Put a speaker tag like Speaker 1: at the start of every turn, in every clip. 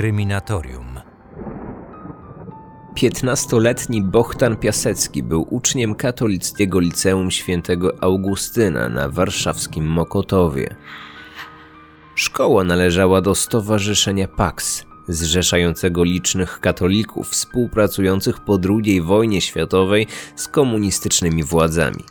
Speaker 1: Kryminatorium.
Speaker 2: Piętnastoletni Bohdan Piasecki był uczniem katolickiego liceum świętego Augustyna na warszawskim Mokotowie. Szkoła należała do Stowarzyszenia Pax, zrzeszającego licznych katolików współpracujących po II wojnie światowej z komunistycznymi władzami.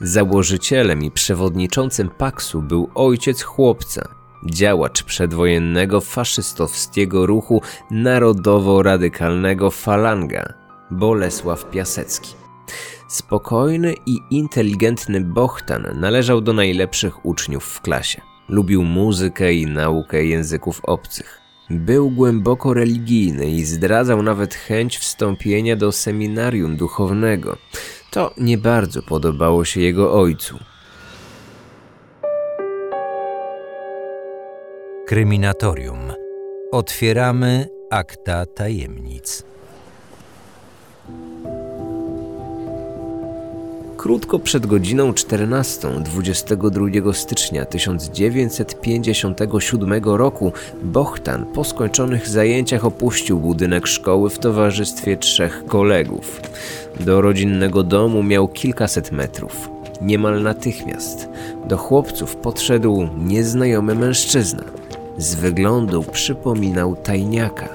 Speaker 2: Założycielem i przewodniczącym Paksu był ojciec chłopca, działacz przedwojennego faszystowskiego ruchu narodowo-radykalnego Falanga, Bolesław Piasecki. Spokojny i inteligentny Bohtan należał do najlepszych uczniów w klasie. Lubił muzykę i naukę języków obcych. Był głęboko religijny i zdradzał nawet chęć wstąpienia do seminarium duchownego. To nie bardzo podobało się jego ojcu.
Speaker 1: Kryminatorium. Otwieramy akta tajemnic.
Speaker 2: Krótko przed godziną 14 22 stycznia 1957 roku Bohtan po skończonych zajęciach opuścił budynek szkoły w towarzystwie trzech kolegów. Do rodzinnego domu miał kilkaset metrów. Niemal natychmiast do chłopców podszedł nieznajomy mężczyzna. Z wyglądu przypominał tajniaka.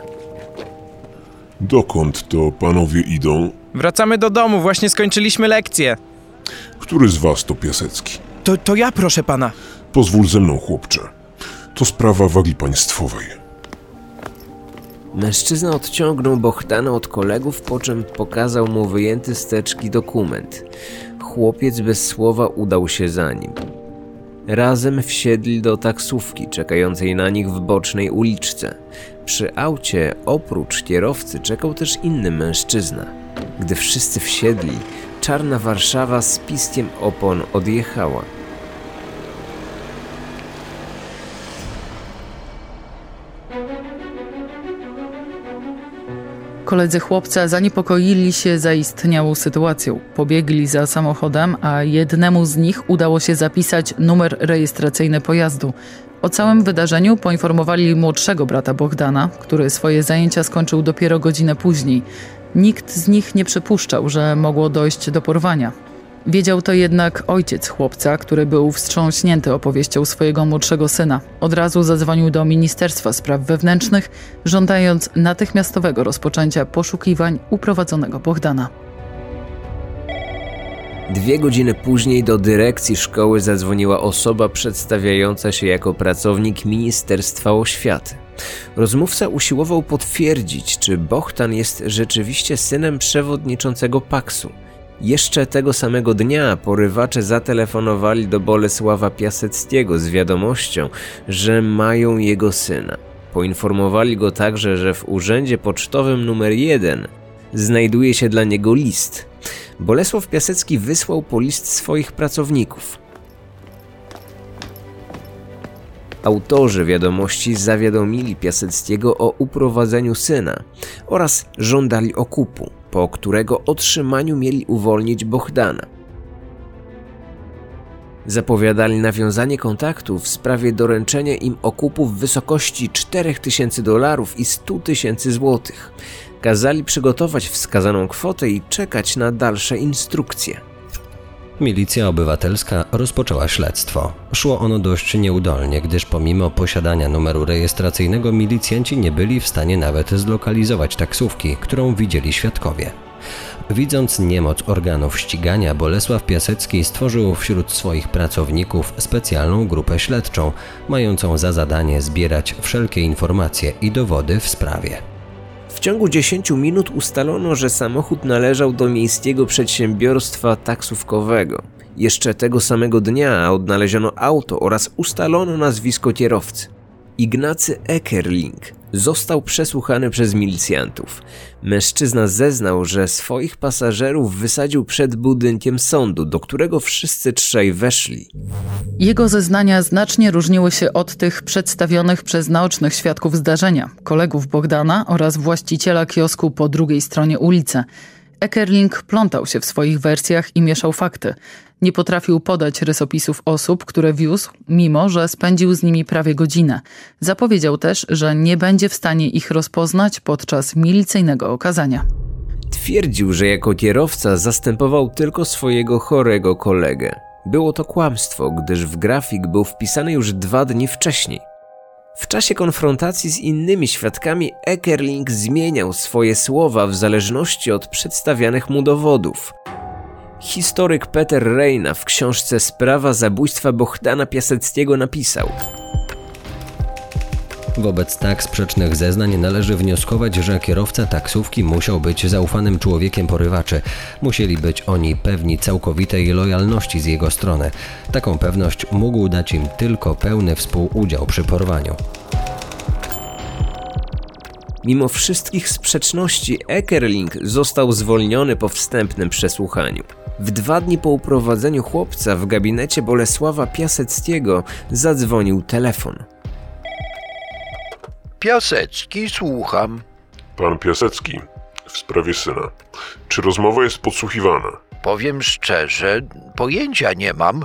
Speaker 3: Dokąd to panowie idą?
Speaker 4: Wracamy do domu, właśnie skończyliśmy lekcję.
Speaker 3: Który z was to Piasecki?
Speaker 4: To, to ja, proszę pana.
Speaker 3: Pozwól ze mną, chłopcze. To sprawa wagi państwowej.
Speaker 2: Mężczyzna odciągnął Bohtana od kolegów, po czym pokazał mu wyjęty z teczki dokument. Chłopiec bez słowa udał się za nim. Razem wsiedli do taksówki czekającej na nich w bocznej uliczce. Przy aucie oprócz kierowcy czekał też inny mężczyzna. Gdy wszyscy wsiedli, czarna Warszawa z piskiem opon odjechała.
Speaker 5: Koledzy chłopca zaniepokoili się zaistniałą sytuacją. Pobiegli za samochodem, a jednemu z nich udało się zapisać numer rejestracyjny pojazdu. O całym wydarzeniu poinformowali młodszego brata Bogdana, który swoje zajęcia skończył dopiero godzinę później. Nikt z nich nie przypuszczał, że mogło dojść do porwania. Wiedział to jednak ojciec chłopca, który był wstrząśnięty opowieścią swojego młodszego syna. Od razu zadzwonił do Ministerstwa Spraw Wewnętrznych, żądając natychmiastowego rozpoczęcia poszukiwań uprowadzonego Bohdana.
Speaker 2: Dwie godziny później do dyrekcji szkoły zadzwoniła osoba przedstawiająca się jako pracownik Ministerstwa Oświaty. Rozmówca usiłował potwierdzić, czy Bohtan jest rzeczywiście synem przewodniczącego Paksu. Jeszcze tego samego dnia porywacze zatelefonowali do Bolesława Piaseckiego z wiadomością, że mają jego syna. Poinformowali go także, że w urzędzie pocztowym numer 1 znajduje się dla niego list. Bolesław Piasecki wysłał po list swoich pracowników. Autorzy wiadomości zawiadomili Piaseckiego o uprowadzeniu syna oraz żądali okupu, po którego otrzymaniu mieli uwolnić Bohdana. Zapowiadali nawiązanie kontaktu w sprawie doręczenia im okupu w wysokości 4000 dolarów i 100 tysięcy złotych. Kazali przygotować wskazaną kwotę i czekać na dalsze instrukcje.
Speaker 6: Milicja obywatelska rozpoczęła śledztwo. Szło ono dość nieudolnie, gdyż pomimo posiadania numeru rejestracyjnego milicjanci nie byli w stanie nawet zlokalizować taksówki, którą widzieli świadkowie. Widząc niemoc organów ścigania, Bolesław Piasecki stworzył wśród swoich pracowników specjalną grupę śledczą, mającą za zadanie zbierać wszelkie informacje i dowody w sprawie.
Speaker 2: W ciągu 10 minut ustalono, że samochód należał do miejskiego przedsiębiorstwa taksówkowego. Jeszcze tego samego dnia odnaleziono auto oraz ustalono nazwisko kierowcy. Ignacy Eckerling został przesłuchany przez milicjantów. Mężczyzna zeznał, że swoich pasażerów wysadził przed budynkiem sądu, do którego wszyscy trzej weszli.
Speaker 5: Jego zeznania znacznie różniły się od tych przedstawionych przez naocznych świadków zdarzenia, kolegów Bogdana oraz właściciela kiosku po drugiej stronie ulicy. Eckerling plątał się w swoich wersjach i mieszał fakty. Nie potrafił podać rysopisów osób, które wiózł, mimo że spędził z nimi prawie godzinę. Zapowiedział też, że nie będzie w stanie ich rozpoznać podczas milicyjnego okazania.
Speaker 2: Twierdził, że jako kierowca zastępował tylko swojego chorego kolegę. Było to kłamstwo, gdyż w grafik był wpisany już dwa dni wcześniej. W czasie konfrontacji z innymi świadkami Eckerling zmieniał swoje słowa w zależności od przedstawianych mu dowodów. Historyk Peter Reina w książce Sprawa zabójstwa Bohdana Piaseckiego napisał
Speaker 6: Wobec tak sprzecznych zeznań należy wnioskować, że kierowca taksówki musiał być zaufanym człowiekiem porywaczy. Musieli być oni pewni całkowitej lojalności z jego strony. Taką pewność mógł dać im tylko pełny współudział przy porwaniu.
Speaker 2: Mimo wszystkich sprzeczności, Eckerling został zwolniony po wstępnym przesłuchaniu. W dwa dni po uprowadzeniu chłopca w gabinecie Bolesława Piaseckiego zadzwonił telefon.
Speaker 7: Piasecki, słucham.
Speaker 3: Pan Piasecki, w sprawie syna. Czy rozmowa jest podsłuchiwana?
Speaker 7: Powiem szczerze, pojęcia nie mam.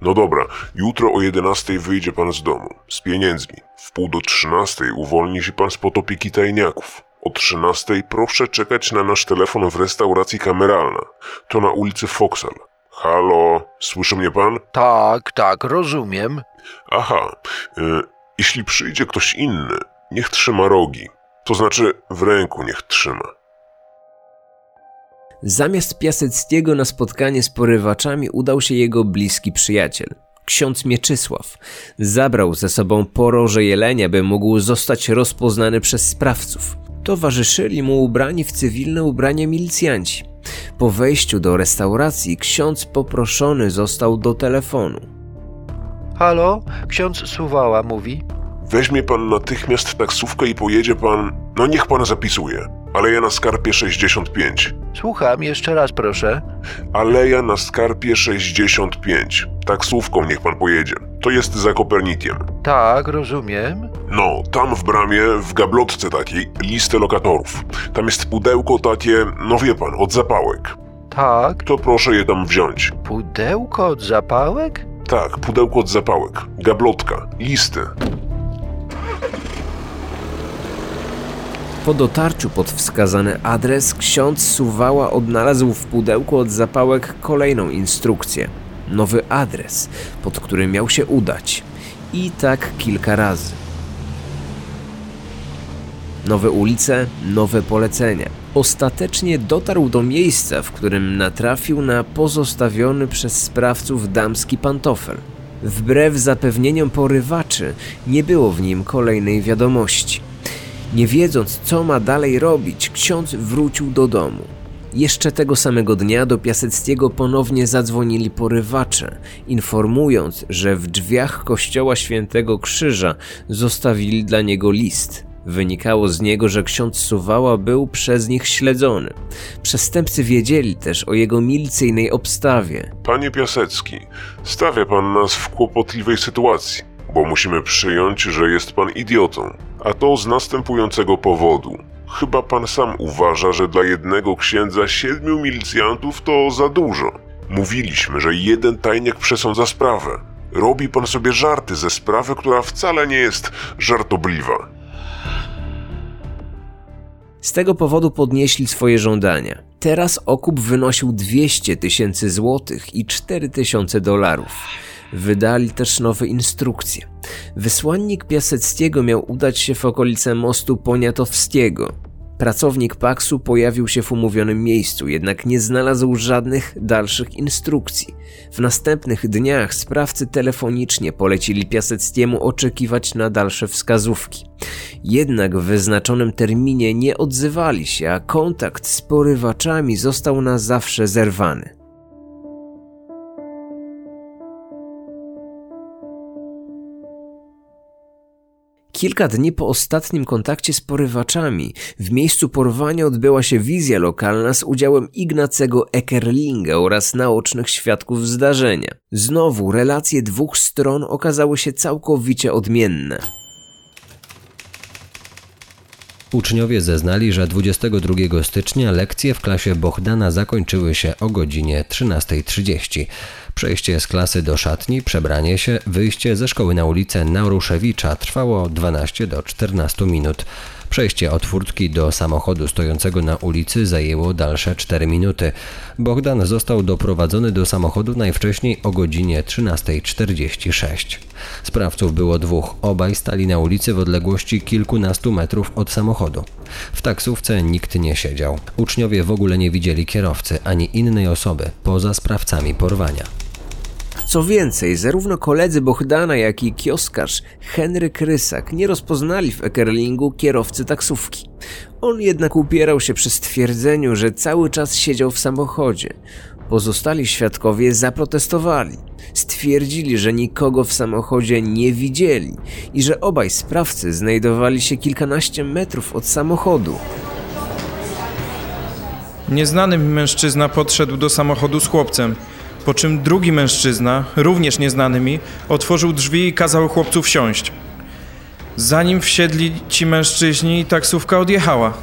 Speaker 3: No dobra, jutro o 11 wyjdzie pan z domu. Z pieniędzmi. W pół do 13 uwolni się pan spod opieki tajniaków. O 13 proszę czekać na nasz telefon w restauracji kameralna. To na ulicy Foksal. Halo, słyszy mnie pan?
Speaker 7: Tak, tak, rozumiem.
Speaker 3: Aha, y, jeśli przyjdzie ktoś inny, niech trzyma rogi. To znaczy w ręku niech trzyma.
Speaker 2: Zamiast Piaseckiego na spotkanie z porywaczami udał się jego bliski przyjaciel, ksiądz Mieczysław. Zabrał ze sobą poroże jelenia, by mógł zostać rozpoznany przez sprawców. Towarzyszyli mu ubrani w cywilne ubranie milicjanci. Po wejściu do restauracji ksiądz poproszony został do telefonu.
Speaker 7: Halo, ksiądz Suwała mówi.
Speaker 3: Weźmie pan natychmiast taksówkę i pojedzie pan. No niech pan zapisuje. Aleja na skarpie 65.
Speaker 7: Słucham, jeszcze raz proszę.
Speaker 3: Aleja na skarpie 65. Taksówką niech pan pojedzie. To jest za Kopernikiem.
Speaker 7: Tak, rozumiem.
Speaker 3: No, tam w bramie, w gablotce takiej, listę lokatorów. Tam jest pudełko takie, no wie pan, od zapałek.
Speaker 7: Tak,
Speaker 3: To proszę je tam wziąć.
Speaker 7: pudełko od zapałek?
Speaker 3: Tak, pudełko od zapałek. Gablotka, listy.
Speaker 2: Po dotarciu pod wskazany adres ksiądz Suwała odnalazł w pudełku od zapałek kolejną instrukcję. Nowy adres, pod który miał się udać. I tak kilka razy. Nowe ulice, nowe polecenia. Ostatecznie dotarł do miejsca, w którym natrafił na pozostawiony przez sprawców damski pantofel. Wbrew zapewnieniom porywaczy, nie było w nim kolejnej wiadomości. Nie wiedząc, co ma dalej robić, ksiądz wrócił do domu. Jeszcze tego samego dnia do Piaseckiego ponownie zadzwonili porywacze, informując, że w drzwiach kościoła Świętego Krzyża zostawili dla niego list. Wynikało z niego, że ksiądz Suwała był przez nich śledzony. Przestępcy wiedzieli też o jego milicyjnej obstawie.
Speaker 3: Panie Piasecki, stawia pan nas w kłopotliwej sytuacji, bo musimy przyjąć, że jest pan idiotą. A to z następującego powodu. Chyba pan sam uważa, że dla jednego księdza siedmiu milicjantów to za dużo. Mówiliśmy, że jeden tajniak przesądza sprawę. Robi pan sobie żarty ze sprawy, która wcale nie jest żartobliwa.
Speaker 2: Z tego powodu podnieśli swoje żądania. Teraz okup wynosił 200 tysięcy złotych i 4 tysiące dolarów. Wydali też nowe instrukcje. Wysłannik Piaseckiego miał udać się w okolice mostu Poniatowskiego. Pracownik Paksu pojawił się w umówionym miejscu, jednak nie znalazł żadnych dalszych instrukcji. W następnych dniach sprawcy telefonicznie polecili Piaseckiemu oczekiwać na dalsze wskazówki. Jednak w wyznaczonym terminie nie odzywali się, a kontakt z porywaczami został na zawsze zerwany. Kilka dni po ostatnim kontakcie z porywaczami w miejscu porwania odbyła się wizja lokalna z udziałem Ignacego Eckerlinga oraz naocznych świadków zdarzenia. Znowu relacje dwóch stron okazały się całkowicie odmienne.
Speaker 6: Uczniowie zeznali, że 22 stycznia lekcje w klasie Bohdana zakończyły się o godzinie 13.30. Przejście z klasy do szatni, przebranie się, wyjście ze szkoły na ulicę Naruszewicza trwało 12 do 14 minut. Przejście od furtki do samochodu stojącego na ulicy zajęło dalsze 4 minuty. Bogdan został doprowadzony do samochodu najwcześniej o godzinie 13.46. Sprawców było dwóch, obaj stali na ulicy w odległości kilkunastu metrów od samochodu. W taksówce nikt nie siedział. Uczniowie w ogóle nie widzieli kierowcy ani innej osoby poza sprawcami porwania.
Speaker 2: Co więcej, zarówno koledzy Bohdana, jak i kioskarz Henryk Rysak nie rozpoznali w Ekerlingu kierowcy taksówki. On jednak upierał się przy stwierdzeniu, że cały czas siedział w samochodzie. Pozostali świadkowie zaprotestowali. Stwierdzili, że nikogo w samochodzie nie widzieli i że obaj sprawcy znajdowali się kilkanaście metrów od samochodu.
Speaker 4: Nieznany mężczyzna podszedł do samochodu z chłopcem, po czym drugi mężczyzna, również nieznany mi, otworzył drzwi i kazał chłopcu wsiąść. Zanim wsiedli ci mężczyźni, taksówka odjechała.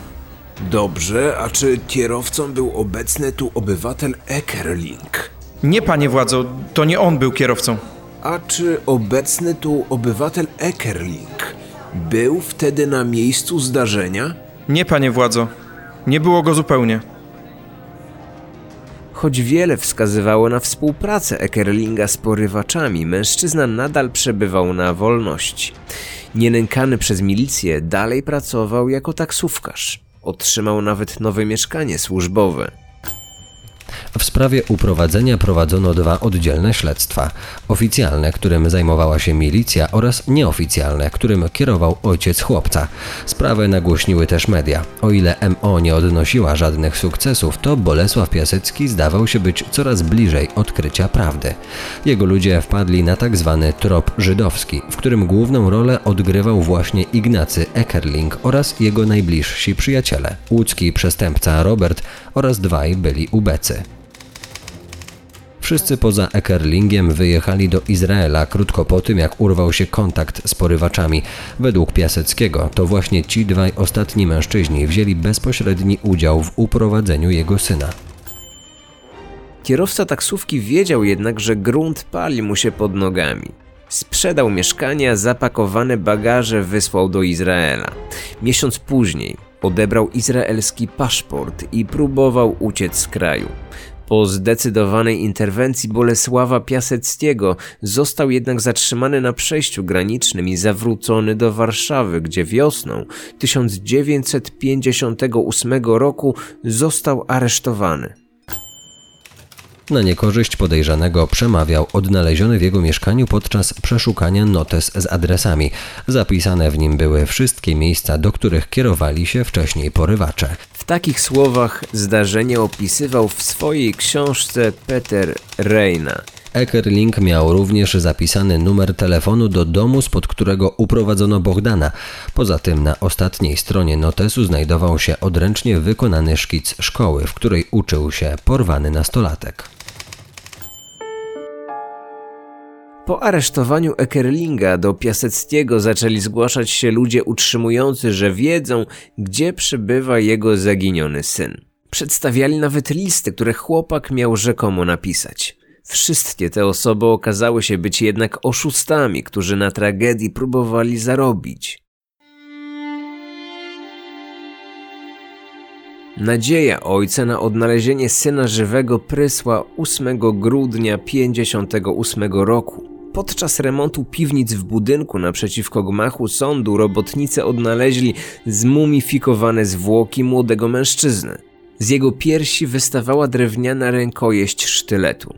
Speaker 2: Dobrze, a czy kierowcą był obecny tu obywatel Ekerling?
Speaker 4: Nie, panie władzo, to nie on był kierowcą.
Speaker 2: A czy obecny tu obywatel Ekerling był wtedy na miejscu zdarzenia?
Speaker 4: Nie, panie władzo. Nie było go zupełnie.
Speaker 2: Choć wiele wskazywało na współpracę Ekerlinga z porywaczami, mężczyzna nadal przebywał na wolności. Nienękany przez milicję, dalej pracował jako taksówkarz. Otrzymał nawet nowe mieszkanie służbowe.
Speaker 6: W sprawie uprowadzenia prowadzono dwa oddzielne śledztwa: oficjalne, którym zajmowała się milicja, oraz nieoficjalne, którym kierował ojciec chłopca. Sprawę nagłośniły też media. O ile MO nie odnosiła żadnych sukcesów, to Bolesław Piasecki zdawał się być coraz bliżej odkrycia prawdy. Jego ludzie wpadli na tak zwany trop żydowski, w którym główną rolę odgrywał właśnie Ignacy Eckerling oraz jego najbliżsi przyjaciele łódzki przestępca Robert oraz dwaj byli ubecy. Wszyscy poza Ekerlingiem wyjechali do Izraela krótko po tym, jak urwał się kontakt z porywaczami. Według Piaseckiego to właśnie ci dwaj ostatni mężczyźni wzięli bezpośredni udział w uprowadzeniu jego syna.
Speaker 2: Kierowca taksówki wiedział jednak, że grunt pali mu się pod nogami. Sprzedał mieszkania, zapakowane bagaże wysłał do Izraela. Miesiąc później odebrał izraelski paszport i próbował uciec z kraju. Po zdecydowanej interwencji Bolesława Piaseckiego został jednak zatrzymany na przejściu granicznym i zawrócony do Warszawy, gdzie wiosną 1958 roku został aresztowany.
Speaker 6: Na niekorzyść podejrzanego przemawiał odnaleziony w jego mieszkaniu podczas przeszukania notes z adresami. Zapisane w nim były wszystkie miejsca, do których kierowali się wcześniej porywacze.
Speaker 2: W takich słowach zdarzenie opisywał w swojej książce Peter Reina.
Speaker 6: Ekerling miał również zapisany numer telefonu do domu, spod którego uprowadzono Bogdana. Poza tym na ostatniej stronie notesu znajdował się odręcznie wykonany szkic szkoły, w której uczył się porwany nastolatek.
Speaker 2: Po aresztowaniu Ekerlinga do Piaseckiego zaczęli zgłaszać się ludzie utrzymujący, że wiedzą, gdzie przebywa jego zaginiony syn. Przedstawiali nawet listy, które chłopak miał rzekomo napisać. Wszystkie te osoby okazały się być jednak oszustami, którzy na tragedii próbowali zarobić. Nadzieja ojca na odnalezienie syna żywego prysła 8 grudnia 58 roku. Podczas remontu piwnic w budynku naprzeciwko gmachu sądu robotnicy odnaleźli zmumifikowane zwłoki młodego mężczyzny. Z jego piersi wystawała drewniana rękojeść sztyletu.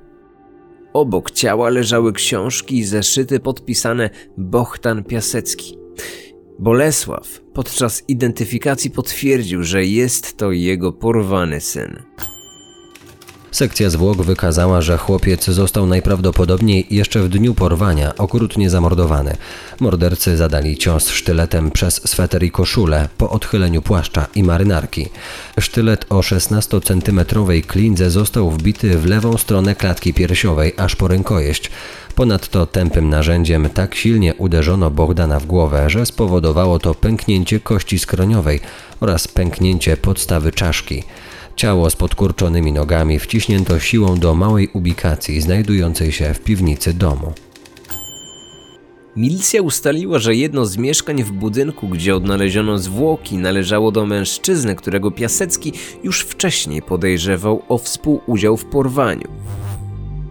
Speaker 2: Obok ciała leżały książki i zeszyty podpisane Bohtan Piasecki. Bolesław podczas identyfikacji potwierdził, że jest to jego porwany syn.
Speaker 6: Sekcja zwłok wykazała, że chłopiec został najprawdopodobniej jeszcze w dniu porwania okrutnie zamordowany. Mordercy zadali cios sztyletem przez sweter i koszulę po odchyleniu płaszcza i marynarki. Sztylet o 16-centymetrowej klindze został wbity w lewą stronę klatki piersiowej aż po rękojeść. Ponadto tępym narzędziem tak silnie uderzono Bogdana w głowę, że spowodowało to pęknięcie kości skroniowej oraz pęknięcie podstawy czaszki. Ciało z podkurczonymi nogami wciśnięto siłą do małej ubikacji znajdującej się w piwnicy domu.
Speaker 2: Milicja ustaliła, że jedno z mieszkań w budynku, gdzie odnaleziono zwłoki, należało do mężczyzny, którego Piasecki już wcześniej podejrzewał o współudział w porwaniu.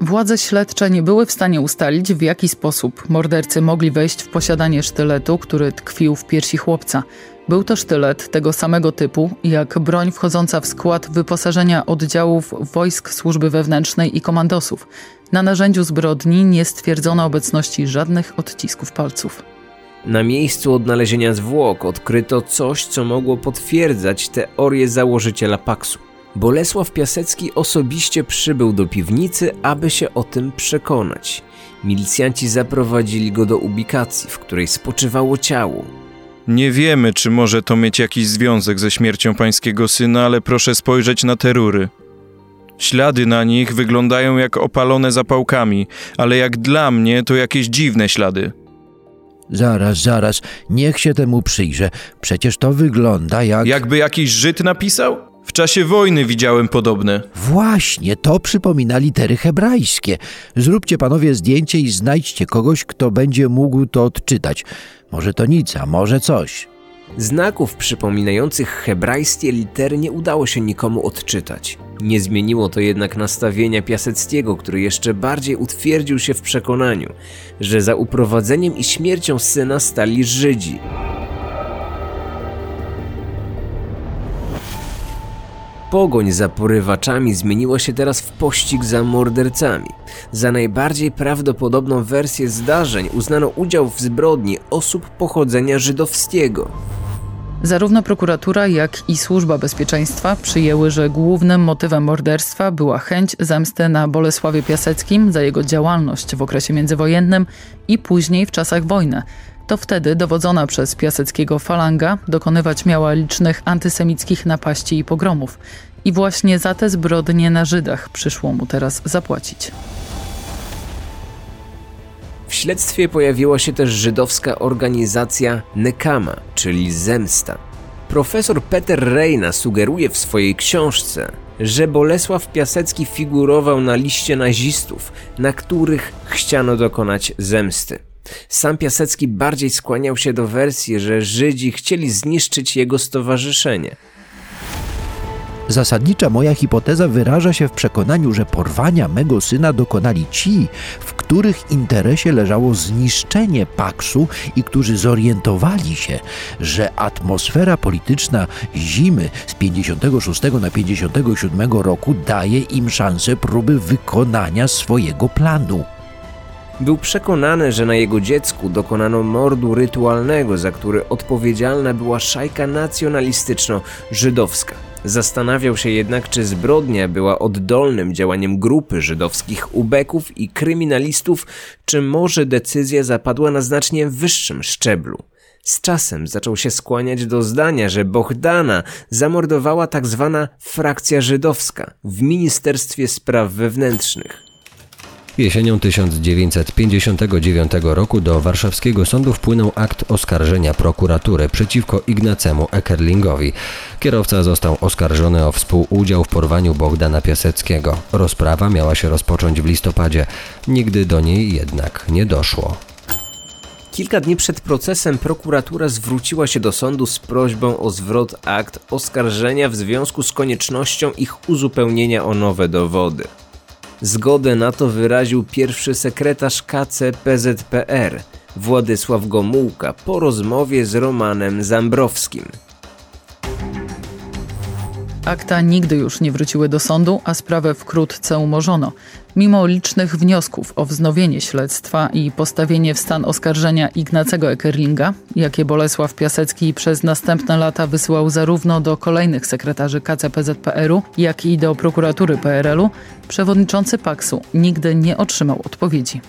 Speaker 5: Władze śledcze nie były w stanie ustalić, w jaki sposób mordercy mogli wejść w posiadanie sztyletu, który tkwił w piersi chłopca. Był to sztylet tego samego typu, jak broń wchodząca w skład wyposażenia oddziałów wojsk służby wewnętrznej i komandosów. Na narzędziu zbrodni nie stwierdzono obecności żadnych odcisków palców.
Speaker 2: Na miejscu odnalezienia zwłok odkryto coś, co mogło potwierdzać teorię założyciela Paksu. Bolesław Piasecki osobiście przybył do piwnicy, aby się o tym przekonać. Milicjanci zaprowadzili go do ubikacji, w której spoczywało ciało.
Speaker 4: Nie wiemy, czy może to mieć jakiś związek ze śmiercią pańskiego syna, ale proszę spojrzeć na te rury. Ślady na nich wyglądają jak opalone zapałkami, ale jak dla mnie to jakieś dziwne ślady.
Speaker 8: Zaraz, zaraz, niech się temu przyjrzę. Przecież to wygląda jak...
Speaker 4: Jakby jakiś Żyd napisał? W czasie wojny widziałem podobne.
Speaker 8: Właśnie, to przypomina litery hebrajskie. Zróbcie panowie zdjęcie i znajdźcie kogoś, kto będzie mógł to odczytać. Może to nic, a może coś.
Speaker 2: Znaków przypominających hebrajskie litery nie udało się nikomu odczytać. Nie zmieniło to jednak nastawienia Piaseckiego, który jeszcze bardziej utwierdził się w przekonaniu, że za uprowadzeniem i śmiercią syna stali Żydzi. Pogoń za porywaczami zmieniła się teraz w pościg za mordercami. Za najbardziej prawdopodobną wersję zdarzeń uznano udział w zbrodni osób pochodzenia żydowskiego.
Speaker 5: Zarówno prokuratura, jak i służba bezpieczeństwa przyjęły, że głównym motywem morderstwa była chęć zemsty na Bolesławie Piaseckim za jego działalność w okresie międzywojennym i później w czasach wojny. To wtedy dowodzona przez Piaseckiego falanga dokonywać miała licznych antysemickich napaści i pogromów. I właśnie za te zbrodnie na Żydach przyszło mu teraz zapłacić.
Speaker 2: W śledztwie pojawiła się też żydowska organizacja Nekama, czyli Zemsta. Profesor Peter Reina sugeruje w swojej książce, że Bolesław Piasecki figurował na liście nazistów, na których chciano dokonać zemsty. Sam Piasecki bardziej skłaniał się do wersji, że Żydzi chcieli zniszczyć jego stowarzyszenie.
Speaker 8: Zasadnicza moja hipoteza wyraża się w przekonaniu, że porwania mego syna dokonali ci, w których interesie leżało zniszczenie Paksu i którzy zorientowali się, że atmosfera polityczna zimy z 56 na 57 roku daje im szansę próby wykonania swojego planu.
Speaker 2: Był przekonany, że na jego dziecku dokonano mordu rytualnego, za który odpowiedzialna była szajka nacjonalistyczno-żydowska. Zastanawiał się jednak, czy zbrodnia była oddolnym działaniem grupy żydowskich ubeków i kryminalistów, czy może decyzja zapadła na znacznie wyższym szczeblu. Z czasem zaczął się skłaniać do zdania, że Bohdana zamordowała tak zwana frakcja żydowska w Ministerstwie Spraw Wewnętrznych.
Speaker 6: Jesienią 1959 roku do warszawskiego sądu wpłynął akt oskarżenia prokuratury przeciwko Ignacemu Ekerlingowi. Kierowca został oskarżony o współudział w porwaniu Bogdana Piaseckiego. Rozprawa miała się rozpocząć w listopadzie. Nigdy do niej jednak nie doszło.
Speaker 2: Kilka dni przed procesem prokuratura zwróciła się do sądu z prośbą o zwrot akt oskarżenia w związku z koniecznością ich uzupełnienia o nowe dowody. Zgodę na to wyraził pierwszy sekretarz KCPZPR Władysław Gomułka po rozmowie z Romanem Zambrowskim.
Speaker 5: Akta nigdy już nie wróciły do sądu, a sprawę wkrótce umorzono. Mimo licznych wniosków o wznowienie śledztwa i postawienie w stan oskarżenia Ignacego Ekerlinga, jakie Bolesław Piasecki przez następne lata wysyłał zarówno do kolejnych sekretarzy KCPZPR-u, jak i do prokuratury PRL-u, przewodniczący Paksu nigdy nie otrzymał odpowiedzi.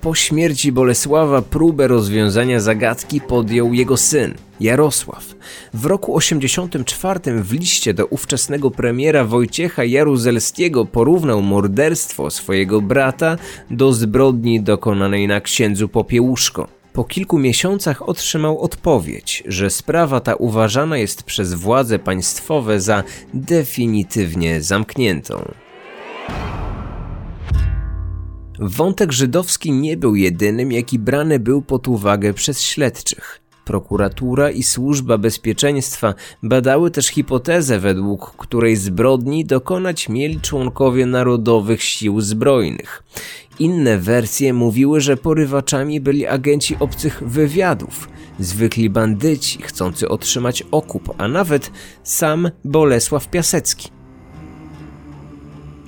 Speaker 2: Po śmierci Bolesława próbę rozwiązania zagadki podjął jego syn, Jarosław. W roku 84 w liście do ówczesnego premiera Wojciecha Jaruzelskiego porównał morderstwo swojego brata do zbrodni dokonanej na księdzu Popiełuszko. Po kilku miesiącach otrzymał odpowiedź, że sprawa ta uważana jest przez władze państwowe za definitywnie zamkniętą. Wątek żydowski nie był jedynym, jaki brany był pod uwagę przez śledczych. Prokuratura i Służba Bezpieczeństwa badały też hipotezę, według której zbrodni dokonać mieli członkowie Narodowych Sił Zbrojnych. Inne wersje mówiły, że porywaczami byli agenci obcych wywiadów, zwykli bandyci chcący otrzymać okup, a nawet sam Bolesław Piasecki.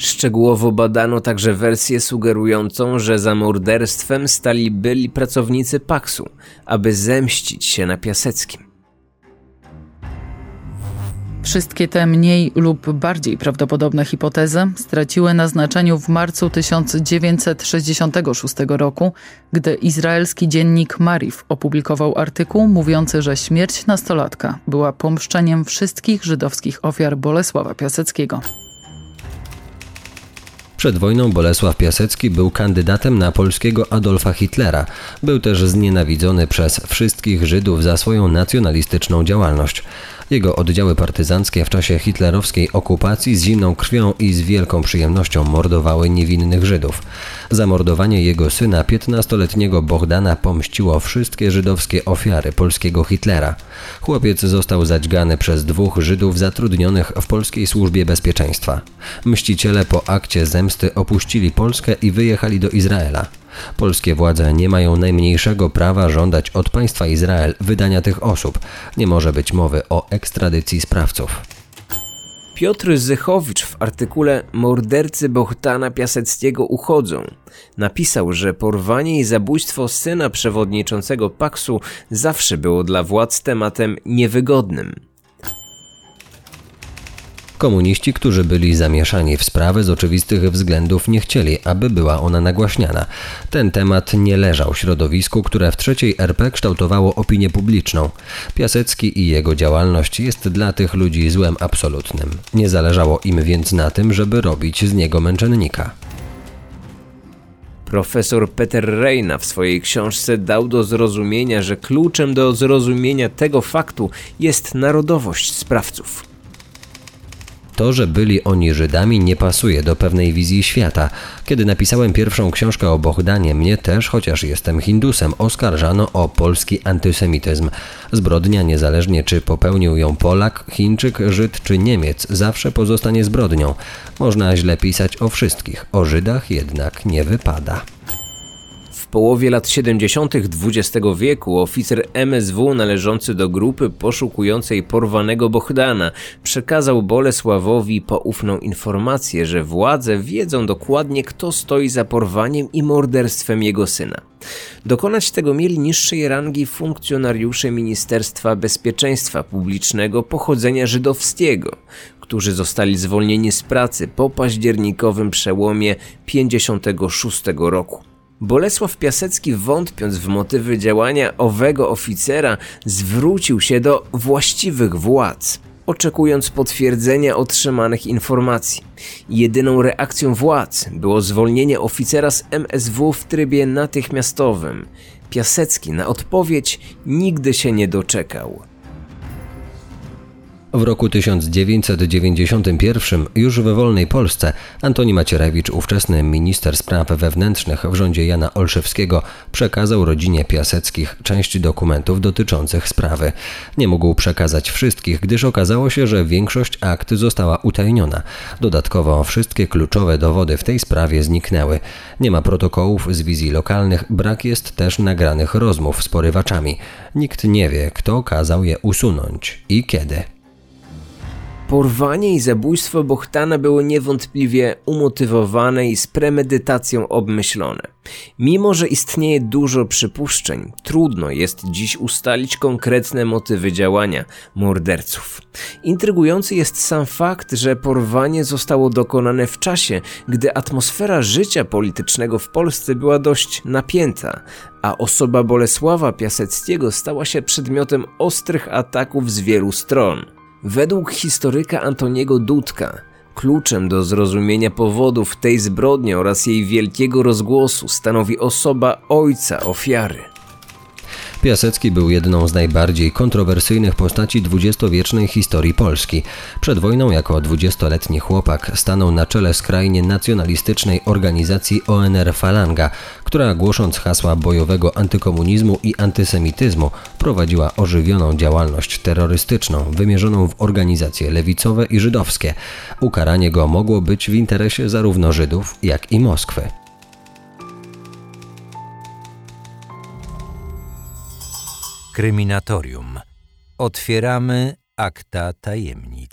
Speaker 2: Szczegółowo badano także wersję sugerującą, że za morderstwem stali byli pracownicy Paksu, aby zemścić się na Piaseckim.
Speaker 5: Wszystkie te mniej lub bardziej prawdopodobne hipotezy straciły na znaczeniu w marcu 1966 roku, gdy izraelski dziennik Marif opublikował artykuł mówiący, że śmierć nastolatka była pomszczeniem wszystkich żydowskich ofiar Bolesława Piaseckiego.
Speaker 6: Przed wojną Bolesław Piasecki był kandydatem na polskiego Adolfa Hitlera. Był też znienawidzony przez wszystkich Żydów za swoją nacjonalistyczną działalność. Jego oddziały partyzanckie w czasie hitlerowskiej okupacji z zimną krwią i z wielką przyjemnością mordowały niewinnych Żydów. Zamordowanie jego syna, 15-letniego Bohdana, pomściło wszystkie żydowskie ofiary polskiego Hitlera. Chłopiec został zadźgany przez dwóch Żydów zatrudnionych w polskiej służbie bezpieczeństwa. Mściciele po akcie zemsty opuścili Polskę i wyjechali do Izraela. Polskie władze nie mają najmniejszego prawa żądać od państwa Izrael wydania tych osób. Nie może być mowy o ekstradycji sprawców.
Speaker 2: Piotr Zychowicz w artykule Mordercy Bohtana Piaseckiego uchodzą napisał, że porwanie i zabójstwo syna przewodniczącego Paksu zawsze było dla władz tematem niewygodnym.
Speaker 6: Komuniści, którzy byli zamieszani w sprawę z oczywistych względów nie chcieli, aby była ona nagłaśniana. Ten temat nie leżał środowisku, które w trzeciej RP kształtowało opinię publiczną. Piasecki i jego działalność jest dla tych ludzi złem absolutnym. Nie zależało im więc na tym, żeby robić z niego męczennika.
Speaker 2: Profesor Peter Reina w swojej książce dał do zrozumienia, że kluczem do zrozumienia tego faktu jest narodowość sprawców.
Speaker 6: To, że byli oni Żydami, nie pasuje do pewnej wizji świata. Kiedy napisałem pierwszą książkę o Bohdanie, mnie też, chociaż jestem Hindusem, oskarżano o polski antysemityzm. Zbrodnia, niezależnie czy popełnił ją Polak, Chińczyk, Żyd czy Niemiec, zawsze pozostanie zbrodnią. Można źle pisać o wszystkich, o Żydach jednak nie wypada
Speaker 2: połowie lat 70. XX wieku oficer MSW należący do grupy poszukującej porwanego Bohdana przekazał Bolesławowi poufną informację, że władze wiedzą dokładnie kto stoi za porwaniem i morderstwem jego syna. Dokonać tego mieli niższej rangi funkcjonariusze Ministerstwa Bezpieczeństwa Publicznego pochodzenia żydowskiego, którzy zostali zwolnieni z pracy po październikowym przełomie 56 roku. Bolesław Piasecki, wątpiąc w motywy działania owego oficera, zwrócił się do właściwych władz, oczekując potwierdzenia otrzymanych informacji. Jedyną reakcją władz było zwolnienie oficera z MSW w trybie natychmiastowym. Piasecki na odpowiedź nigdy się nie doczekał.
Speaker 6: W roku 1991 już we wolnej Polsce Antoni Macierewicz, ówczesny minister spraw wewnętrznych w rządzie Jana Olszewskiego, przekazał rodzinie Piaseckich część dokumentów dotyczących sprawy. Nie mógł przekazać wszystkich, gdyż okazało się, że większość akt została utajniona. Dodatkowo wszystkie kluczowe dowody w tej sprawie zniknęły. Nie ma protokołów z wizji lokalnych, brak jest też nagranych rozmów z porywaczami. Nikt nie wie, kto kazał je usunąć i kiedy.
Speaker 2: Porwanie i zabójstwo Bohtana były niewątpliwie umotywowane i z premedytacją obmyślone. Mimo, że istnieje dużo przypuszczeń, trudno jest dziś ustalić konkretne motywy działania morderców. Intrygujący jest sam fakt, że porwanie zostało dokonane w czasie, gdy atmosfera życia politycznego w Polsce była dość napięta, a osoba Bolesława Piaseckiego stała się przedmiotem ostrych ataków z wielu stron. Według historyka Antoniego Dudka, kluczem do zrozumienia powodów tej zbrodni oraz jej wielkiego rozgłosu stanowi osoba ojca ofiary.
Speaker 6: Piasecki był jedną z najbardziej kontrowersyjnych postaci dwudziestowiecznej historii Polski. Przed wojną jako dwudziestoletni chłopak stanął na czele skrajnie nacjonalistycznej organizacji ONR Falanga, która głosząc hasła bojowego antykomunizmu i antysemityzmu prowadziła ożywioną działalność terrorystyczną wymierzoną w organizacje lewicowe i żydowskie. Ukaranie go mogło być w interesie zarówno Żydów, jak i Moskwy.
Speaker 1: Kryminatorium. Otwieramy akta tajemnic.